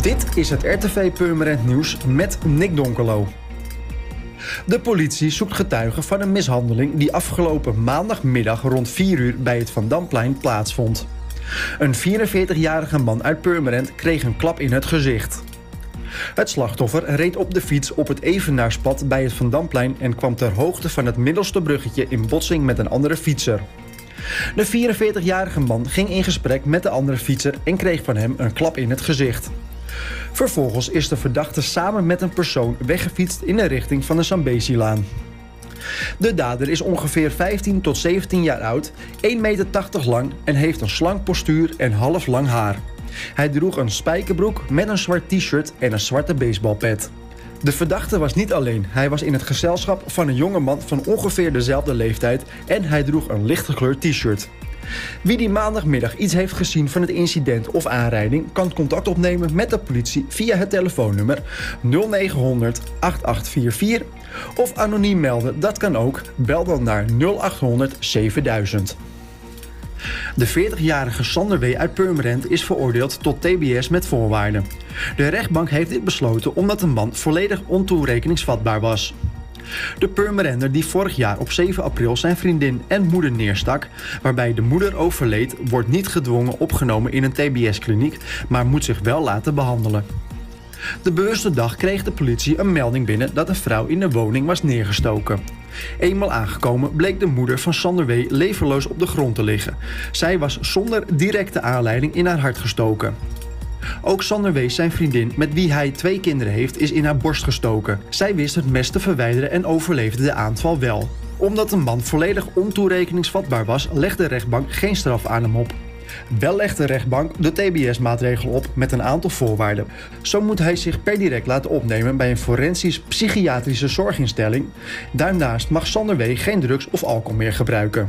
Dit is het RTV Purmerend Nieuws met Nick Donkelo. De politie zoekt getuigen van een mishandeling die afgelopen maandagmiddag rond 4 uur bij het Van Damplein plaatsvond. Een 44-jarige man uit Purmerend kreeg een klap in het gezicht. Het slachtoffer reed op de fiets op het Evenaarspad bij het Van Damplein en kwam ter hoogte van het middelste bruggetje in botsing met een andere fietser. De 44-jarige man ging in gesprek met de andere fietser en kreeg van hem een klap in het gezicht. Vervolgens is de verdachte samen met een persoon weggefietst in de richting van de Zambezi-laan. De dader is ongeveer 15 tot 17 jaar oud, 1,80 meter lang en heeft een slank postuur en half lang haar. Hij droeg een spijkerbroek met een zwart t-shirt en een zwarte baseballpet. De verdachte was niet alleen. Hij was in het gezelschap van een jonge man van ongeveer dezelfde leeftijd en hij droeg een lichtgekleurd t-shirt. Wie die maandagmiddag iets heeft gezien van het incident of aanrijding, kan contact opnemen met de politie via het telefoonnummer 0900 8844 of anoniem melden. Dat kan ook. Bel dan naar 0800 7000. De 40-jarige Sander W. uit Purmerend is veroordeeld tot TBS met voorwaarden. De rechtbank heeft dit besloten omdat de man volledig ontoerekeningsvatbaar was. De Purmerender die vorig jaar op 7 april zijn vriendin en moeder neerstak, waarbij de moeder overleed, wordt niet gedwongen opgenomen in een TBS-kliniek, maar moet zich wel laten behandelen. De bewuste dag kreeg de politie een melding binnen dat een vrouw in de woning was neergestoken. Eenmaal aangekomen bleek de moeder van Sander W. levenloos op de grond te liggen. Zij was zonder directe aanleiding in haar hart gestoken. Ook Sander Wees, zijn vriendin, met wie hij twee kinderen heeft, is in haar borst gestoken. Zij wist het mes te verwijderen en overleefde de aanval wel. Omdat de man volledig ontoerekeningsvatbaar was, legde de rechtbank geen straf aan hem op. Wel legt de rechtbank de TBS-maatregel op met een aantal voorwaarden. Zo moet hij zich per direct laten opnemen bij een forensisch-psychiatrische zorginstelling. Daarnaast mag Sander W. geen drugs of alcohol meer gebruiken.